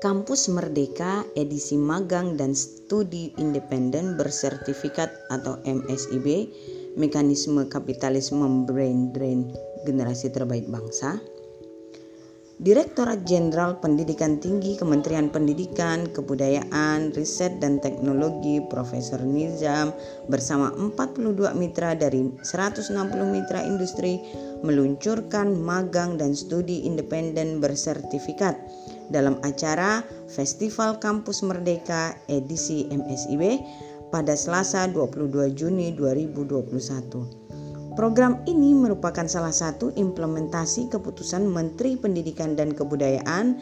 Kampus Merdeka edisi magang dan studi independen bersertifikat atau MSIB, mekanisme kapitalisme brain drain generasi terbaik bangsa. Direktorat Jenderal Pendidikan Tinggi Kementerian Pendidikan, Kebudayaan, Riset dan Teknologi Profesor Nizam bersama 42 mitra dari 160 mitra industri meluncurkan magang dan studi independen bersertifikat dalam acara Festival Kampus Merdeka edisi MSIB pada Selasa 22 Juni 2021. Program ini merupakan salah satu implementasi keputusan Menteri Pendidikan dan Kebudayaan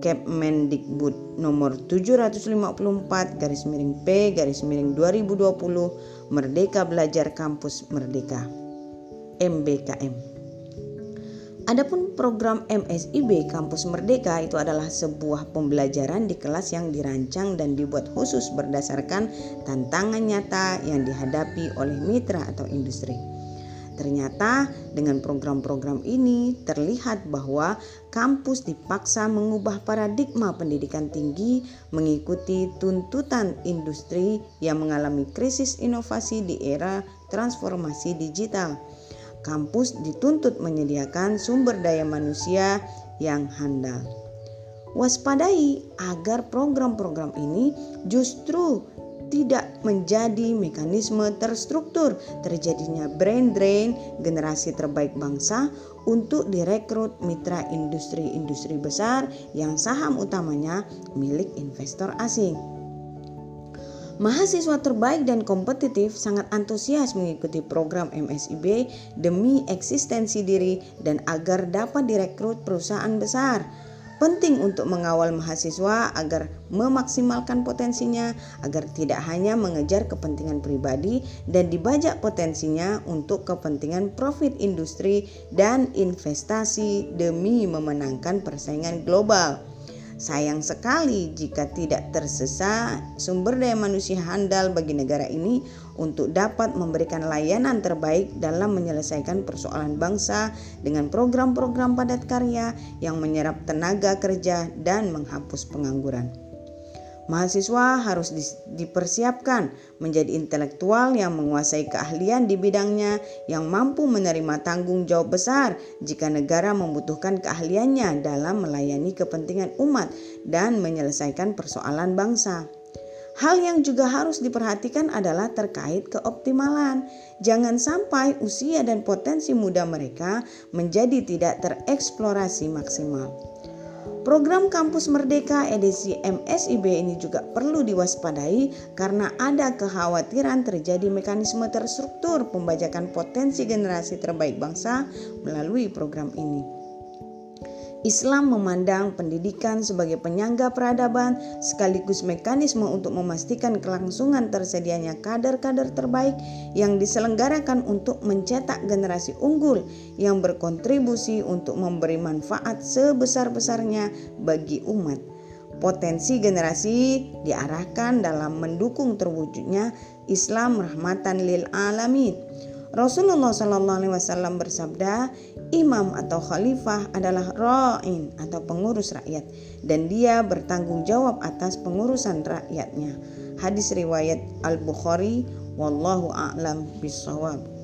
Kemendikbud nomor 754 garis miring P garis miring 2020 Merdeka Belajar Kampus Merdeka MBKM. Adapun program MSIB Kampus Merdeka itu adalah sebuah pembelajaran di kelas yang dirancang dan dibuat khusus berdasarkan tantangan nyata yang dihadapi oleh mitra atau industri. Ternyata dengan program-program ini terlihat bahwa kampus dipaksa mengubah paradigma pendidikan tinggi mengikuti tuntutan industri yang mengalami krisis inovasi di era transformasi digital. Kampus dituntut menyediakan sumber daya manusia yang handal. Waspadai agar program-program ini justru tidak menjadi mekanisme terstruktur terjadinya brain drain generasi terbaik bangsa untuk direkrut mitra industri-industri besar yang saham utamanya milik investor asing. Mahasiswa terbaik dan kompetitif sangat antusias mengikuti program MSIB demi eksistensi diri dan agar dapat direkrut perusahaan besar penting untuk mengawal mahasiswa agar memaksimalkan potensinya agar tidak hanya mengejar kepentingan pribadi dan dibajak potensinya untuk kepentingan profit industri dan investasi demi memenangkan persaingan global. Sayang sekali jika tidak tersesa sumber daya manusia handal bagi negara ini untuk dapat memberikan layanan terbaik dalam menyelesaikan persoalan bangsa dengan program-program padat karya yang menyerap tenaga kerja dan menghapus pengangguran. Mahasiswa harus dipersiapkan menjadi intelektual yang menguasai keahlian di bidangnya yang mampu menerima tanggung jawab besar jika negara membutuhkan keahliannya dalam melayani kepentingan umat dan menyelesaikan persoalan bangsa. Hal yang juga harus diperhatikan adalah terkait keoptimalan. Jangan sampai usia dan potensi muda mereka menjadi tidak tereksplorasi maksimal. Program Kampus Merdeka edisi MSIB ini juga perlu diwaspadai karena ada kekhawatiran terjadi mekanisme terstruktur pembajakan potensi generasi terbaik bangsa melalui program ini. Islam memandang pendidikan sebagai penyangga peradaban sekaligus mekanisme untuk memastikan kelangsungan tersedianya kader-kader terbaik yang diselenggarakan untuk mencetak generasi unggul yang berkontribusi untuk memberi manfaat sebesar-besarnya bagi umat. Potensi generasi diarahkan dalam mendukung terwujudnya Islam rahmatan lil alamin. Rasulullah Shallallahu Alaihi Wasallam bersabda, imam atau khalifah adalah ra'in atau pengurus rakyat dan dia bertanggung jawab atas pengurusan rakyatnya. Hadis riwayat Al Bukhari, wallahu a'lam bishawab.